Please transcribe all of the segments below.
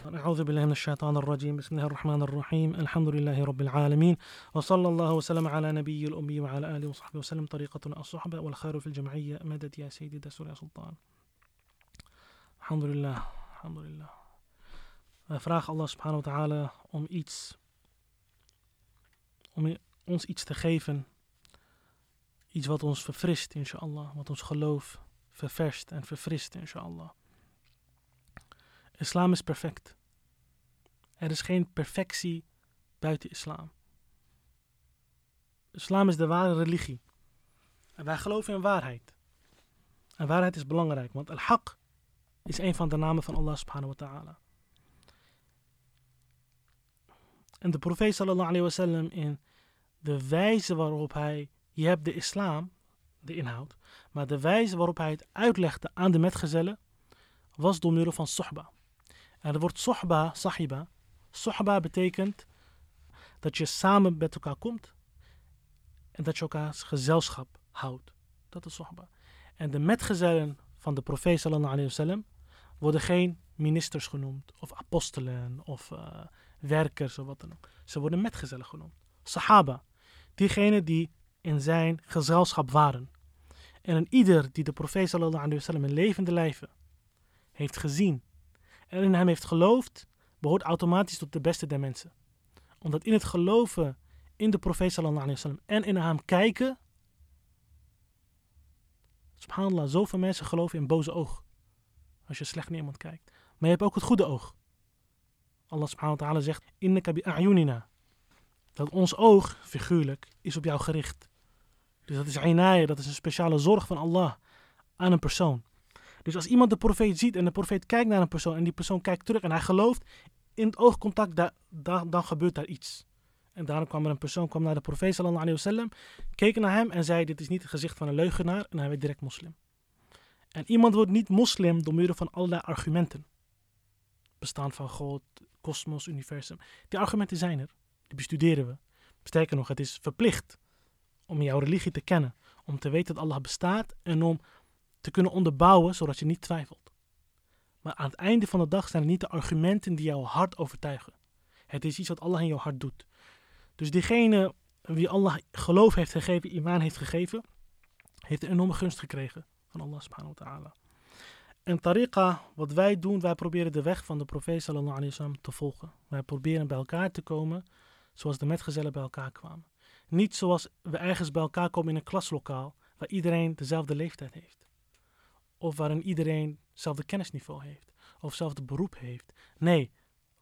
أعوذ بالله من الشيطان الرجيم. بسم الله الرحمن الرحيم. الحمد لله رب العالمين. وصلى الله وسلم على نبي الأمي وعلى آله وصحبه وسلم. طريقتنا الصحبة والخير في الجمعية. مدد يا سيدي دستور يا سلطان. الحمد لله. الحمد لله. Wij vragen Allah subhanahu wa ta'ala om iets, om ons iets te geven. Iets wat ons verfrist, inshallah. Wat ons geloof ververst en verfrist, inshallah. Islam is perfect. Er is geen perfectie buiten islam. Islam is de ware religie. En wij geloven in waarheid. En waarheid is belangrijk, want al-haq is een van de namen van Allah subhanahu wa ta'ala. En de profeet sallallahu alayhi wa sallam in de wijze waarop hij, je hebt de islam, de inhoud, maar de wijze waarop hij het uitlegde aan de metgezellen, was door middel van sohba. En het woord sohba, sahiba, sohba betekent dat je samen met elkaar komt en dat je elkaars gezelschap houdt. Dat is sohba. En de metgezellen van de profeet sallallahu alayhi wa sallam worden geen ministers genoemd, of apostelen, of uh, werkers, of wat dan ook. Ze worden metgezellen genoemd. Sahaba, diegenen die in zijn gezelschap waren. En een ieder die de profeet sallallahu alayhi wa sallam in levende lijven heeft gezien en in hem heeft geloofd, behoort automatisch tot de beste der mensen. Omdat in het geloven in de profeet sallallahu alayhi wa sallam en in hem kijken, subhanallah, zoveel mensen geloven in boze oog. Als je slecht naar iemand kijkt. Maar je hebt ook het goede oog. Allah subhanahu wa ta'ala zegt, innaka bi a'yunina. Dat ons oog, figuurlijk, is op jou gericht. Dus dat is dat is een speciale zorg van Allah aan een persoon. Dus als iemand de profeet ziet en de profeet kijkt naar een persoon en die persoon kijkt terug en hij gelooft in het oogcontact, da, da, dan gebeurt daar iets. En daarom kwam er een persoon kwam naar de profeet sallallahu alayhi wasallam, keek naar hem en zei dit is niet het gezicht van een leugenaar en hij werd direct moslim. En iemand wordt niet moslim door middel van allerlei argumenten. Bestaan van God, kosmos, universum. Die argumenten zijn er. Die bestuderen we. Sterker nog, het is verplicht om jouw religie te kennen. Om te weten dat Allah bestaat en om te kunnen onderbouwen zodat je niet twijfelt. Maar aan het einde van de dag zijn het niet de argumenten die jouw hart overtuigen. Het is iets wat Allah in jouw hart doet. Dus diegene wie Allah geloof heeft gegeven, imaan heeft gegeven, heeft een enorme gunst gekregen van Allah subhanahu wa ta'ala. En tariqa, wat wij doen, wij proberen de weg van de profeet sallallahu alayhi te volgen. Wij proberen bij elkaar te komen zoals de metgezellen bij elkaar kwamen. Niet zoals we ergens bij elkaar komen in een klaslokaal waar iedereen dezelfde leeftijd heeft. Of waarin iedereen hetzelfde kennisniveau heeft. Of hetzelfde beroep heeft. Nee,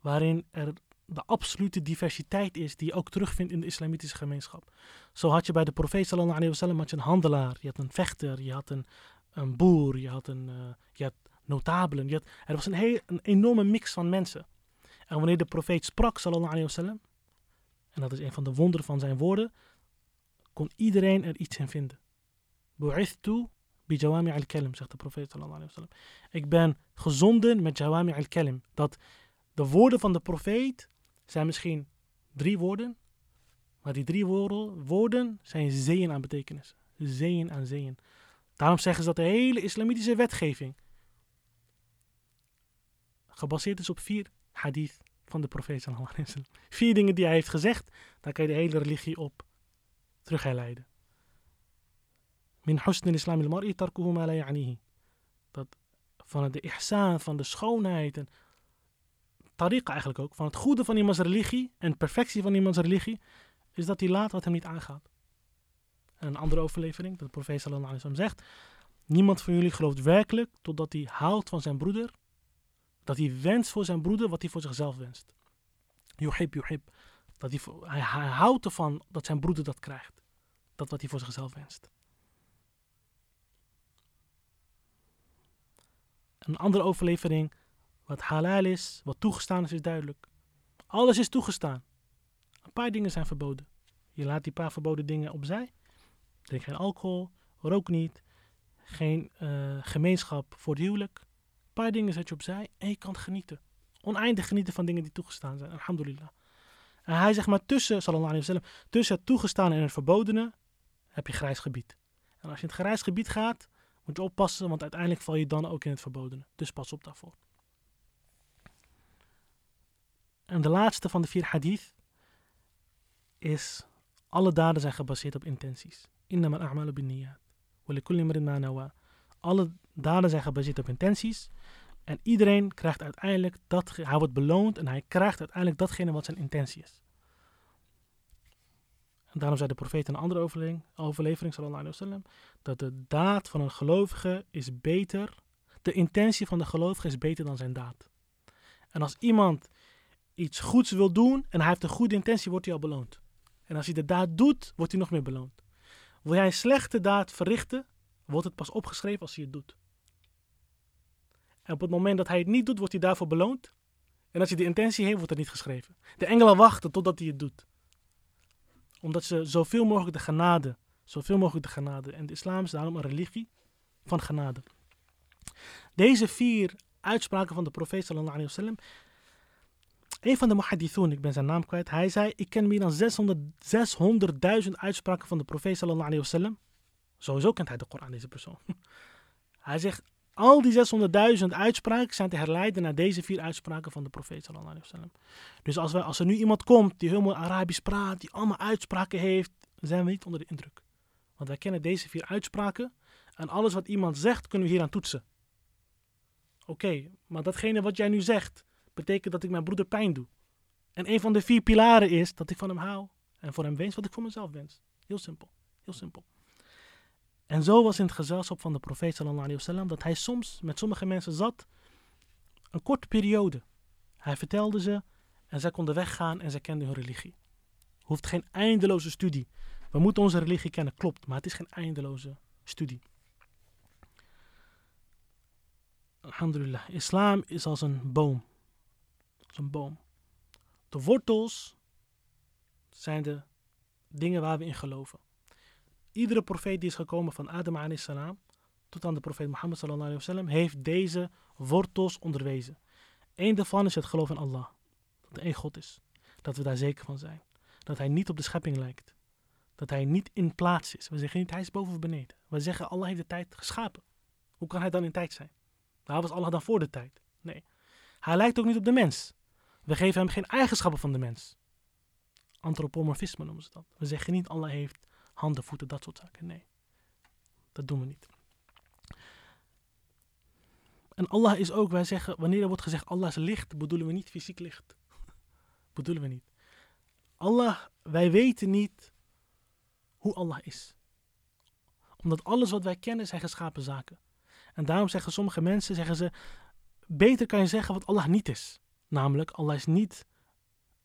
waarin er de absolute diversiteit is die je ook terugvindt in de islamitische gemeenschap. Zo had je bij de profeet sallallahu alayhi wasallam had je een handelaar, je had een vechter, je had een, een boer, je had, een, uh, je had notabelen. Je had, er was een, heel, een enorme mix van mensen. En wanneer de profeet sprak sallallahu alayhi wasallam, en dat is een van de wonderen van zijn woorden, kon iedereen er iets in vinden. Bu'ithtu bi jawami al-kalim, zegt de profeet. Ik ben gezonden met jawami al-kalim. Dat de woorden van de profeet zijn misschien drie woorden, maar die drie woorden, zijn zeeën aan betekenis. Zeeën aan zeeën. Daarom zeggen ze dat de hele islamitische wetgeving gebaseerd is op vier hadith van de profeet sallallahu alayhi. Vier dingen die hij heeft gezegd, daar kan je de hele religie op terug herleiden. Min husn al-islam al-mar'i tarkuhu ma la ya'nihi. Dat van de ihsan, van de schoonheid en tariqa eigenlijk ook, van het goede van iemands religie en perfectie van iemands religie, is dat hij laat wat hem niet aangaat. En een andere overlevering, dat de profeet sallallahu alayhi wasallam zegt, niemand van jullie gelooft werkelijk totdat hij houdt van zijn broeder, dat hij wenst voor zijn broeder wat hij voor zichzelf wenst. Yuhib, yuhib. Dat hij, hij houdt ervan dat zijn broeder dat krijgt. Dat wat hij voor zichzelf wenst. Een andere overlevering, wat halal is, wat toegestaan is, is duidelijk. Alles is toegestaan. Een paar dingen zijn verboden. Je laat die paar verboden dingen opzij. Drink geen alcohol, rook niet, geen uh, gemeenschap voor het huwelijk. Een paar dingen zet je opzij en je kan genieten. Oneindig genieten van dingen die toegestaan zijn. Alhamdulillah. En hij zegt maar tussen, sallallahu alayhi wasallam, tussen het toegestaan en het verbodene heb je grijs gebied. En als je in het grijs gebied gaat, moet je oppassen, want uiteindelijk val je dan ook in het verbodene. Dus pas op daarvoor. En de laatste van de vier hadith is, alle daden zijn gebaseerd op intenties. Innama al-a'malu bin niyat. Walikulli imrin ma nawa. Alle daden zijn gebaseerd op intenties. En iedereen krijgt uiteindelijk dat, hij wordt beloond en hij krijgt uiteindelijk datgene wat zijn intentie is. Daarom zei de profeet in een andere overlevering, overlevering sallallahu alaihi wasallam, dat de daad van een gelovige is beter, de intentie van de gelovige is beter dan zijn daad. En als iemand iets goeds wil doen en hij heeft een goede intentie, wordt hij al beloond. En als hij de daad doet, wordt hij nog meer beloond. Wil jij een slechte daad verrichten, wordt het pas opgeschreven als hij het doet. En op het moment dat hij het niet doet, wordt hij daarvoor beloond. En als hij de intentie heeft, wordt het niet geschreven. De engelen wachten totdat hij het doet. Omdat ze zoveel mogelijk de genade, zoveel mogelijk de genade. En de islam is daarom een religie van genade. Deze vier uitspraken van de profeet sallallahu alaihi wasallam. Een van de muhadithun, ik ben zijn naam kwijt, hij zei, ik ken meer dan 600.000 600 uitspraken van de profeet sallallahu alaihi wasallam. Sowieso kent hij de Koran, deze persoon. Hij zegt, al die 600.000 uitspraken zijn te herleiden naar deze vier uitspraken van de profeet sallallahu. Dus als, we, als er nu iemand komt die helemaal Arabisch praat, die allemaal uitspraken heeft, zijn we niet onder de indruk. Want wij kennen deze vier uitspraken en alles wat iemand zegt kunnen we hier aan toetsen. Oké, maar datgene wat jij nu zegt, betekent dat ik mijn broeder pijn doe. En een van de vier pilaren is dat ik van hem hou en voor hem wens wat ik voor mezelf wens. Heel simpel, heel simpel. En zo was in het gezelschap van de profeet sallallahu alaihi wasallam dat hij soms met sommige mensen zat, een korte periode. Hij vertelde ze en zij konden weggaan en zij kenden hun religie. Hoeft geen eindeloze studie. We moeten onze religie kennen, klopt, maar het is geen eindeloze studie. Alhamdulillah, islam is als een boom. Als een boom. De wortels zijn de dingen waar we in geloven. Iedere profeet die is gekomen van Adam salam tot aan de profeet Mohammed sallallahu alaihi wasallam heeft deze wortels onderwezen. Eén daarvan is het geloof in Allah. Dat er één God is. Dat we daar zeker van zijn. Dat hij niet op de schepping lijkt. Dat hij niet in plaats is. We zeggen niet hij is boven of beneden. We zeggen Allah heeft de tijd geschapen. Hoe kan hij dan in tijd zijn? Waar was Allah dan voor de tijd? Nee. Hij lijkt ook niet op de mens. We geven hem geen eigenschappen van de mens. Antropomorfisme noemen ze dat. We zeggen niet Allah heeft handen, voeten, dat soort zaken. Nee, dat doen we niet. En Allah is ook, wij zeggen, wanneer er wordt gezegd Allah is licht, bedoelen we niet fysiek licht. bedoelen we niet. Allah, wij weten niet hoe Allah is. Omdat alles wat wij kennen zijn geschapen zaken. En daarom zeggen sommige mensen, zeggen ze, beter kan je zeggen wat Allah niet is. Namelijk, Allah is niet,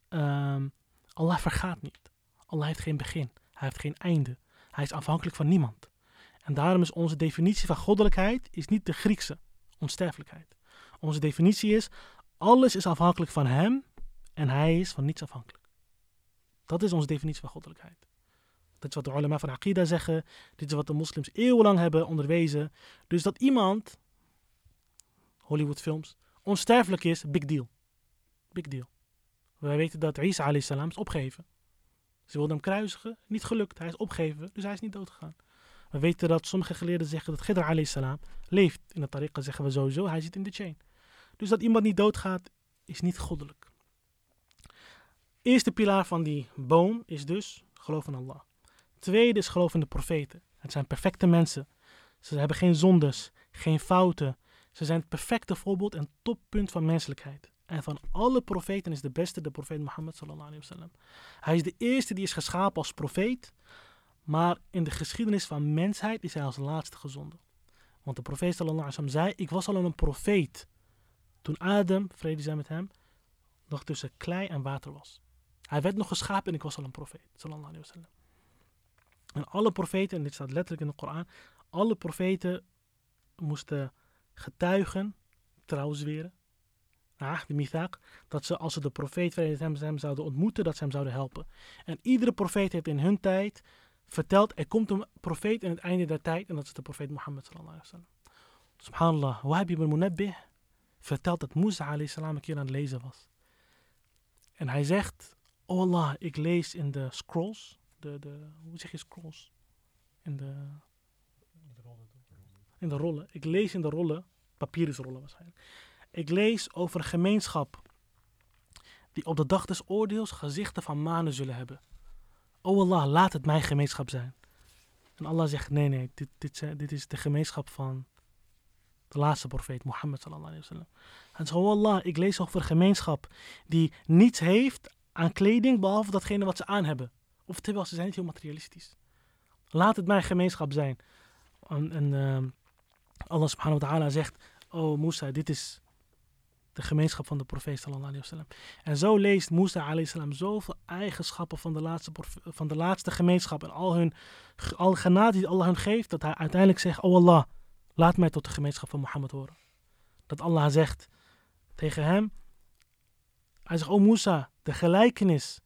um, Allah vergaat niet. Allah heeft geen begin. Hij heeft geen einde. Hij is afhankelijk van niemand. En daarom is onze definitie van goddelijkheid is niet de Griekse onsterfelijkheid. Onze definitie is, alles is afhankelijk van hem en hij is van niets afhankelijk. Dat is onze definitie van goddelijkheid. Dat is wat de ulama van Aqidah zeggen. Dit is wat de moslims eeuwenlang hebben onderwezen. Dus dat iemand, Hollywoodfilms, onsterfelijk is, big deal. Big deal. Wij weten dat Isa salam is opgegeven. Ze wilden hem kruisigen, niet gelukt. Hij is opgegeven, dus hij is niet doodgegaan. We weten dat sommige geleerden zeggen dat Khidr salam leeft. In de tariqa zeggen we sowieso, hij zit in de chain. Dus dat iemand niet doodgaat, is niet goddelijk. Eerste pilaar van die boom is dus geloof in Allah. Tweede is geloof in de profeten. Het zijn perfecte mensen. Ze hebben geen zondes, geen fouten. Ze zijn het perfecte voorbeeld en toppunt van menselijkheid. En van alle profeten is de beste de profeet Mohammed wasallam. Hij is de eerste die is geschapen als profeet, maar in de geschiedenis van mensheid is hij als laatste gezonden. Want de profeet sallallahu alaihi wasallam zei, ik was al een profeet toen Adam, vrede zij met hem, nog tussen klei en water was. Hij werd nog geschapen en ik was al een profeet sallallahu alaihi wasallam. En alle profeten, en dit staat letterlijk in de Koran, alle profeten moesten getuigen, trouw zweren, de mithaq, dat ze als ze de profeet vrede hem zouden ontmoeten, dat ze hem zouden helpen. En iedere profeet heeft in hun tijd verteld, er komt een profeet in het einde der tijd, en dat is de profeet Mohammed sallallahu alaihi wasallam. Subhanallah, Wahib ibn Munabbih vertelt dat Musa alayhi salam een keer aan het lezen was. En hij zegt, oh Allah, ik lees in de scrolls, de, de, hoe zeg je scrolls? In de, in de rollen. Ik lees in de rollen, papieren rollen waarschijnlijk. Ik lees over een gemeenschap die op de dag des oordeels gezichten van manen zullen hebben. O Allah, laat het mijn gemeenschap zijn. En Allah zegt, nee, nee, dit, dit, dit is de gemeenschap van de laatste profeet, Mohammed sallallahu alayhi wa sallam. En zo, Allah, ik lees over een gemeenschap die niets heeft aan kleding behalve datgene wat ze aan hebben. Oftewel, ze zijn niet heel materialistisch. Laat het mijn gemeenschap zijn. En, en uh, Allah subhanahu wa ta'ala zegt, oh Musa, dit is de gemeenschap van de profeet sallallahu. En zo leest Musa alayhi zoveel eigenschappen van de laatste, van de laatste gemeenschap en al hun al genade die Allah hun geeft, dat hij uiteindelijk zegt, oh Allah, laat mij tot de gemeenschap van Mohammed horen. Dat Allah zegt tegen hem, hij zegt, oh Musa, de gelijkenis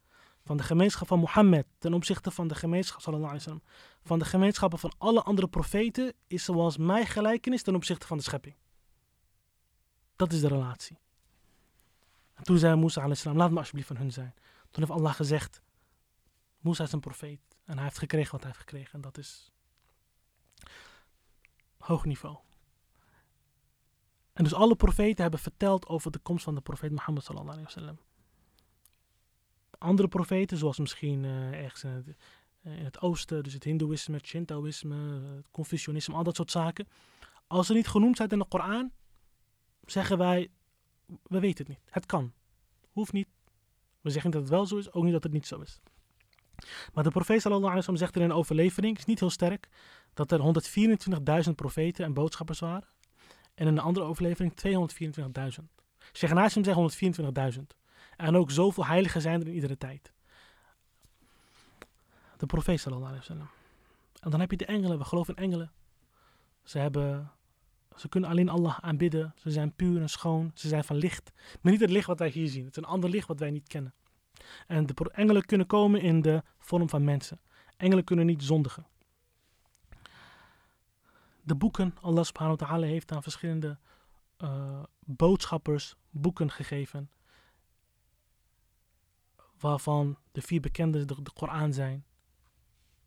van de gemeenschap van Mohammed ten opzichte van de gemeenschap sallallahu alayhi wasallam, van de gemeenschappen van alle andere profeten is zoals mijn gelijkenis ten opzichte van de schepping. Dat is de relatie. En toen zei Musa salam, laat me alsjeblieft van hun zijn. Toen heeft Allah gezegd, Musa is een profeet. En hij heeft gekregen wat hij heeft gekregen. En dat is hoog niveau. En dus alle profeten hebben verteld over de komst van de profeet Mohammed sallallahu alayhi wasallam. Andere profeten, zoals misschien uh, ergens in het, uh, in het, oosten, dus het hindoeïsme, het shintoïsme, het confucianisme, al dat soort zaken. Als ze niet genoemd zijn in de Koran, zeggen wij, we weten het niet. Het kan. Hoeft niet. We zeggen dat het wel zo is, ook niet dat het niet zo is. Maar de profeet sallallahu alaihi wasallam zegt in een overlevering, is niet heel sterk, dat er 124.000 profeten en boodschappers waren. En in een andere overlevering 224.000. Sheikh Nasim zegt 124.000. En ook zoveel heiligen zijn er in iedere tijd. De profeet sallallahu alaihi wasallam. En dan heb je de engelen, we geloven in engelen. Ze hebben ze kunnen alleen Allah aanbidden. Ze zijn puur en schoon. Ze zijn van licht. Maar niet het licht wat wij hier zien. Het is een ander licht wat wij niet kennen. En de engelen kunnen komen in de vorm van mensen. Engelen kunnen niet zondigen. De boeken, Allah subhanahu wa ta'ala heeft aan verschillende uh, boodschappers boeken gegeven. Waarvan de vier bekende de, de Koran zijn.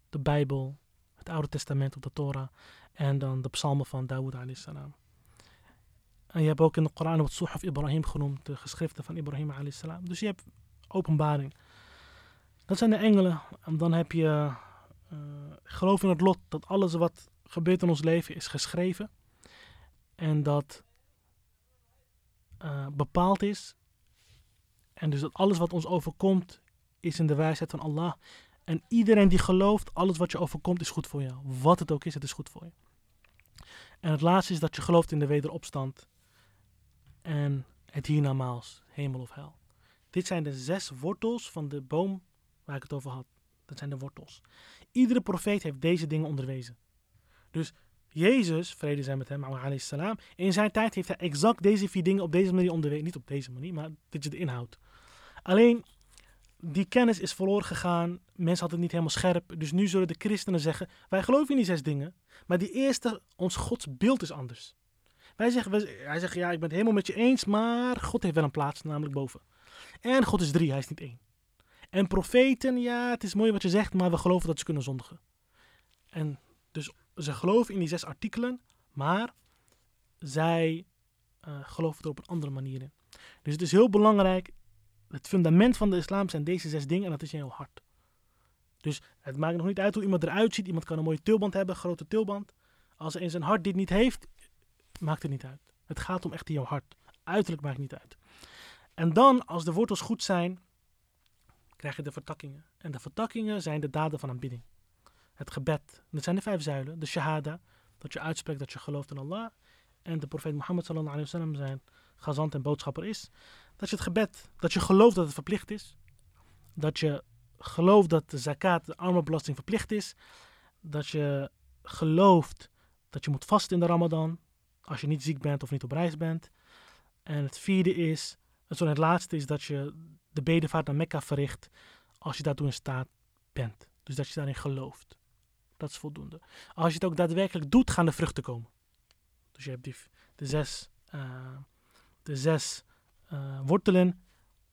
De Bijbel, het Oude Testament of de Torah. En dan de psalmen van Dawood salam. En je hebt ook in de Koran wat Suhaf Ibrahim genoemd, de geschriften van Ibrahim salam. Dus je hebt openbaring. Dat zijn de engelen. En dan heb je uh, geloof in het lot, dat alles wat gebeurt in ons leven is geschreven. En dat uh, bepaald is. En dus dat alles wat ons overkomt is in de wijsheid van Allah. En iedereen die gelooft, alles wat je overkomt is goed voor jou. Wat het ook is, het is goed voor je. En het laatste is dat je gelooft in de wederopstand. En het hiernamaals, hemel of hel. Dit zijn de zes wortels van de boom waar ik het over had. Dat zijn de wortels. Iedere profeet heeft deze dingen onderwezen. Dus Jezus, vrede zijn met hem, salam, in zijn tijd heeft hij exact deze vier dingen op deze manier onderwezen. Niet op deze manier, maar dit is de inhoud. Alleen die kennis is verloren gegaan. Mensen hadden het niet helemaal scherp. Dus nu zullen de christenen zeggen: Wij geloven in die zes dingen. Maar die eerste, ons Gods beeld is anders. Wij zeggen, hij zegt: Ja, ik ben het helemaal met je eens. Maar God heeft wel een plaats, namelijk boven. En God is drie, hij is niet één. En profeten, ja, het is mooi wat je zegt. Maar we geloven dat ze kunnen zondigen. En dus ze geloven in die zes artikelen. Maar zij uh, geloven er op een andere manier in. Dus het is heel belangrijk het fundament van de islam zijn deze zes dingen en dat is jouw hart. Dus het maakt nog niet uit hoe iemand eruit ziet. Iemand kan een mooie tulband hebben, grote tulband. Als hij in zijn hart dit niet heeft, maakt het niet uit. Het gaat om echt in jouw hart. Uiterlijk maakt niet uit. En dan, als de wortels goed zijn, krijg je de vertakkingen. En de vertakkingen zijn de daden van aanbidding. Het gebed. Dat zijn de vijf zuilen. De shahada, dat je uitspreekt dat je gelooft in Allah. En de profeet Mohammed sallallahu alayhi wa sallam zijn gazant en boodschapper is. Dat je het gebed, dat je gelooft dat het verplicht is. Dat je gelooft dat de zakat, de armenbelasting verplicht is. Dat je gelooft dat je moet vasten in de ramadan. Als je niet ziek bent of niet op reis bent. En het vierde is, zo het laatste is dat je de bedevaart naar Mekka verricht. Als je daartoe in staat bent. Dus dat je daarin gelooft. Dat is voldoende. Als je het ook daadwerkelijk doet, gaan de vruchten komen. Dus je hebt die, de zes, uh, de zes uh, wortelen.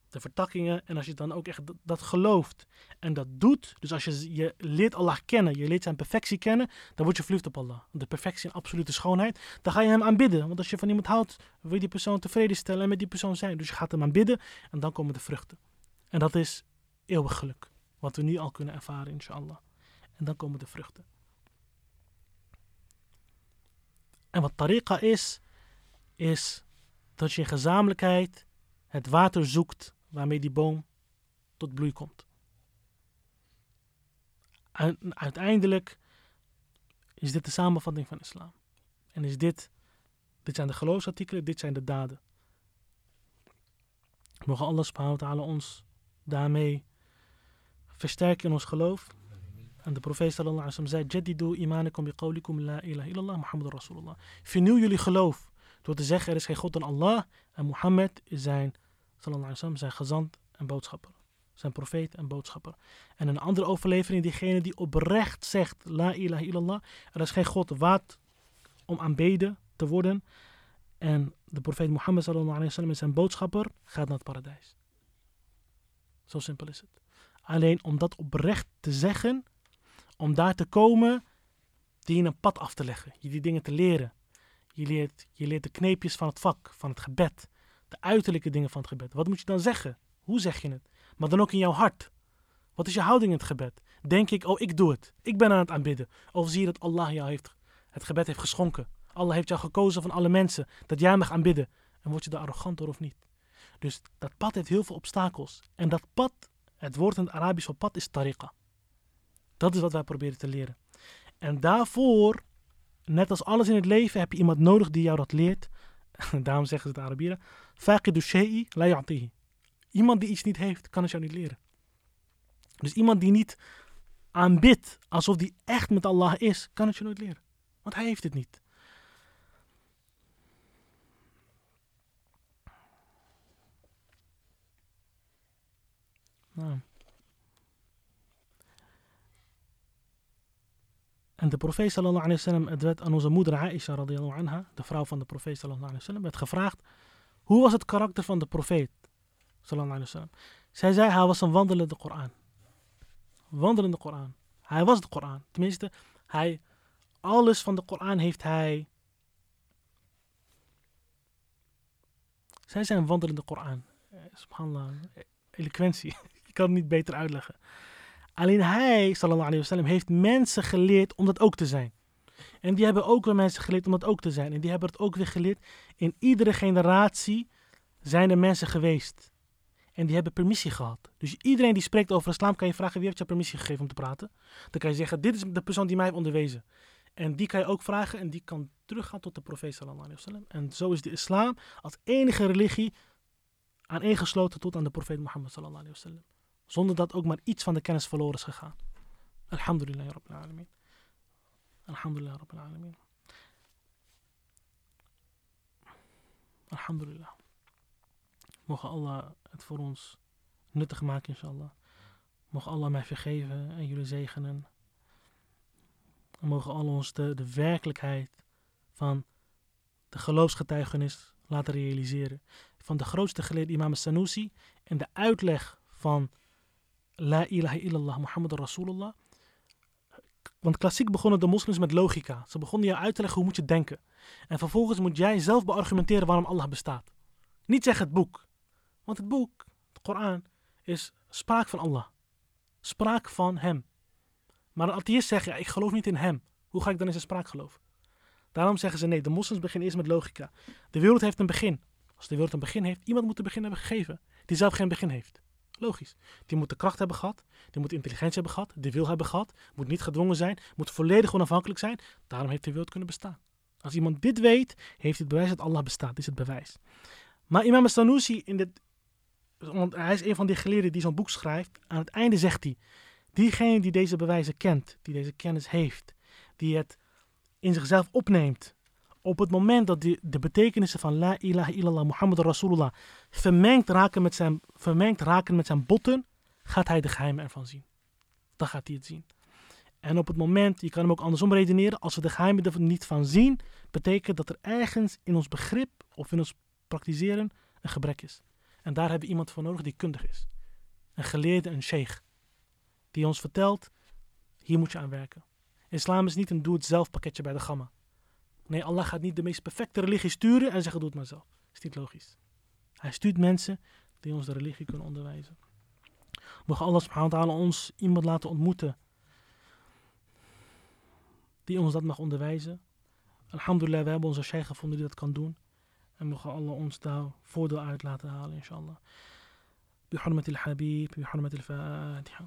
De vertakkingen. En als je dan ook echt dat, gelooft en dat doet. Dus als je, je leert Allah kennen, je leert zijn perfectie kennen. Dan word je verliefd op Allah. De perfectie en absolute schoonheid. Dan ga je hem aanbidden. Want als je van iemand houdt, wil je die persoon tevreden stellen en met die persoon zijn. Dus je gaat hem aanbidden en dan komen de vruchten. En dat is eeuwig geluk. Wat we nu al kunnen ervaren, inshallah. En dan komen de vruchten. En wat tariqa is, is dat je in gezamenlijkheid het water zoekt waarmee die boom tot bloei komt. uiteindelijk is dit de samenvatting van islam. En is dit, dit zijn de geloofsartikelen, dit zijn de daden. Mogen Allah subhanahu wa ta'ala ons daarmee versterken in ons geloof. En de profeet sallallahu alaihi wasallam zei: Jaddidu imanakum bi qawlikum la ilaha illallah Muhammad Rasulullah. Vernieuw jullie geloof door te zeggen: er is geen God dan Allah en Mohammed is zijn, sallallahu zijn gezant en boodschapper. Zijn profeet en boodschapper. En een andere overlevering, diegene die oprecht zegt: La ilaha illallah. Er is geen God waard om aanbeden te worden. En de profeet Mohammed sallallahu alaihi wasallam is zijn boodschapper, gaat naar het paradijs. Zo simpel is het. Alleen om dat oprecht te zeggen, om daar te komen, die een pad af te leggen. Je die dingen te leren. Je leert, je leert de kneepjes van het vak, van het gebed. De uiterlijke dingen van het gebed. Wat moet je dan zeggen? Hoe zeg je het? Maar dan ook in jouw hart. Wat is je houding in het gebed? Denk ik, oh ik doe het. Ik ben aan het aanbidden. Of zie je dat Allah jou heeft, het gebed heeft geschonken. Allah heeft jou gekozen van alle mensen. Dat jij mag aanbidden. En word je daar arrogant door of niet? Dus dat pad heeft heel veel obstakels. En dat pad, het woord in het Arabisch voor pad is tariqa. Dat is wat wij proberen te leren. En daarvoor, net als alles in het leven, heb je iemand nodig die jou dat leert. Daarom zeggen ze de Arabieren, faqidu shay'i la ya'tihi. Iemand die iets niet heeft, kan het jou niet leren. Dus iemand die niet aanbidt alsof die echt met Allah is, kan het je nooit leren. Want hij heeft het niet. Nou. En de profeet sallallahu alayhi wasallam, het werd aan onze moeder Aisha radiyallahu anha, de vrouw van de profeet sallallahu alayhi wasallam, werd gevraagd, hoe was het karakter van de profeet? Zij zei, hij was een wandelende Koran. Wandelende Koran. Hij was de Koran. Tenminste, hij, alles van de Koran heeft hij... Zij zijn een wandelende Koran. Eh, subhanallah, eloquentie. Ik kan het niet beter uitleggen. Alleen hij, sallallahu alayhi wasallam, heeft mensen geleerd om dat ook te zijn. En die hebben ook weer mensen geleerd om dat ook te zijn. En die hebben het ook weer geleerd. In iedere generatie zijn er mensen geweest. En die hebben permissie gehad. Dus iedereen die spreekt over islam kan je vragen wie heeft je permissie gegeven om te praten. Dan kan je zeggen, dit is de persoon die mij heeft onderwezen. En die kan je ook vragen en die kan teruggaan tot de profeet sallallahu alayhi wasallam. En zo is de islam als enige religie aaneengesloten tot aan de profeet Mohammed sallallahu alayhi wasallam. Zonder dat ook maar iets van de kennis verloren is gegaan. Alhamdulillah Rabbil Alamin. Alhamdulillah Rabbil Alamin. Alhamdulillah. Mogen Allah het voor ons nuttig maken, inshallah. Mogen Allah mij vergeven en jullie zegenen. En mogen Allah ons de, de werkelijkheid van de geloofsgetuigenis laten realiseren. Van de grootste geleerde imam Sanusi en de uitleg van La ilaha illallah Muhammad Rasulullah. Want klassiek begonnen de moslims met logica. Ze begonnen je uit te leggen hoe moet je denken. En vervolgens moet jij zelf beargumenteren waarom Allah bestaat. Niet zeggen het boek. Want het boek, de Koran, is spraak van Allah. Spraak van hem. Maar een atheïst zegt, ja, ik geloof niet in hem. Hoe ga ik dan in zijn spraak geloven? Daarom zeggen ze, nee, de moslims beginnen eerst met logica. De wereld heeft een begin. Als de wereld een begin heeft, iemand moet een begin hebben gegeven. Die zelf geen begin heeft. Logisch. Die moet de kracht hebben gehad, die moet intelligentie hebben gehad, de wil hebben gehad, moet niet gedwongen zijn, moet volledig onafhankelijk zijn. Daarom heeft de wereld kunnen bestaan. Als iemand dit weet, heeft het bewijs dat Allah bestaat. Is het bewijs. Maar Imam Sanusi, in want hij is een van die geleerden die zo'n boek schrijft, aan het einde zegt hij, diegene die deze bewijzen kent, die deze kennis heeft, die het in zichzelf opneemt, op het moment dat die, de betekenissen van La ilaha illallah Muhammad Rasulullah vermengd raken, met zijn, vermengd raken met zijn botten, gaat hij de geheimen ervan zien. Dan gaat hij het zien. En op het moment, je kan hem ook andersom redeneren, als we de geheimen er niet van zien, betekent dat er ergens in ons begrip of in ons praktiseren een gebrek is. En daar hebben we iemand voor nodig die kundig is. Een geleerde, een sheikh. Die ons vertelt, hier moet je aan werken. Islam is niet een doe-het-zelf pakketje bij de gamma. Nee, Allah gaat niet de meest perfecte religie sturen en zeggen doe het maar zelf. Dat is niet logisch. Hij stuurt mensen die ons de religie kunnen onderwijzen. Mogen Allah subhanahu wa ta'ala ons iemand laten ontmoeten die ons dat mag onderwijzen. Alhamdulillah, we hebben onze sheikh gevonden die dat kan doen. En mogen Allah ons daar voordeel uit laten halen, inshallah. بحرمة الحبيب بحرمة الفاتحة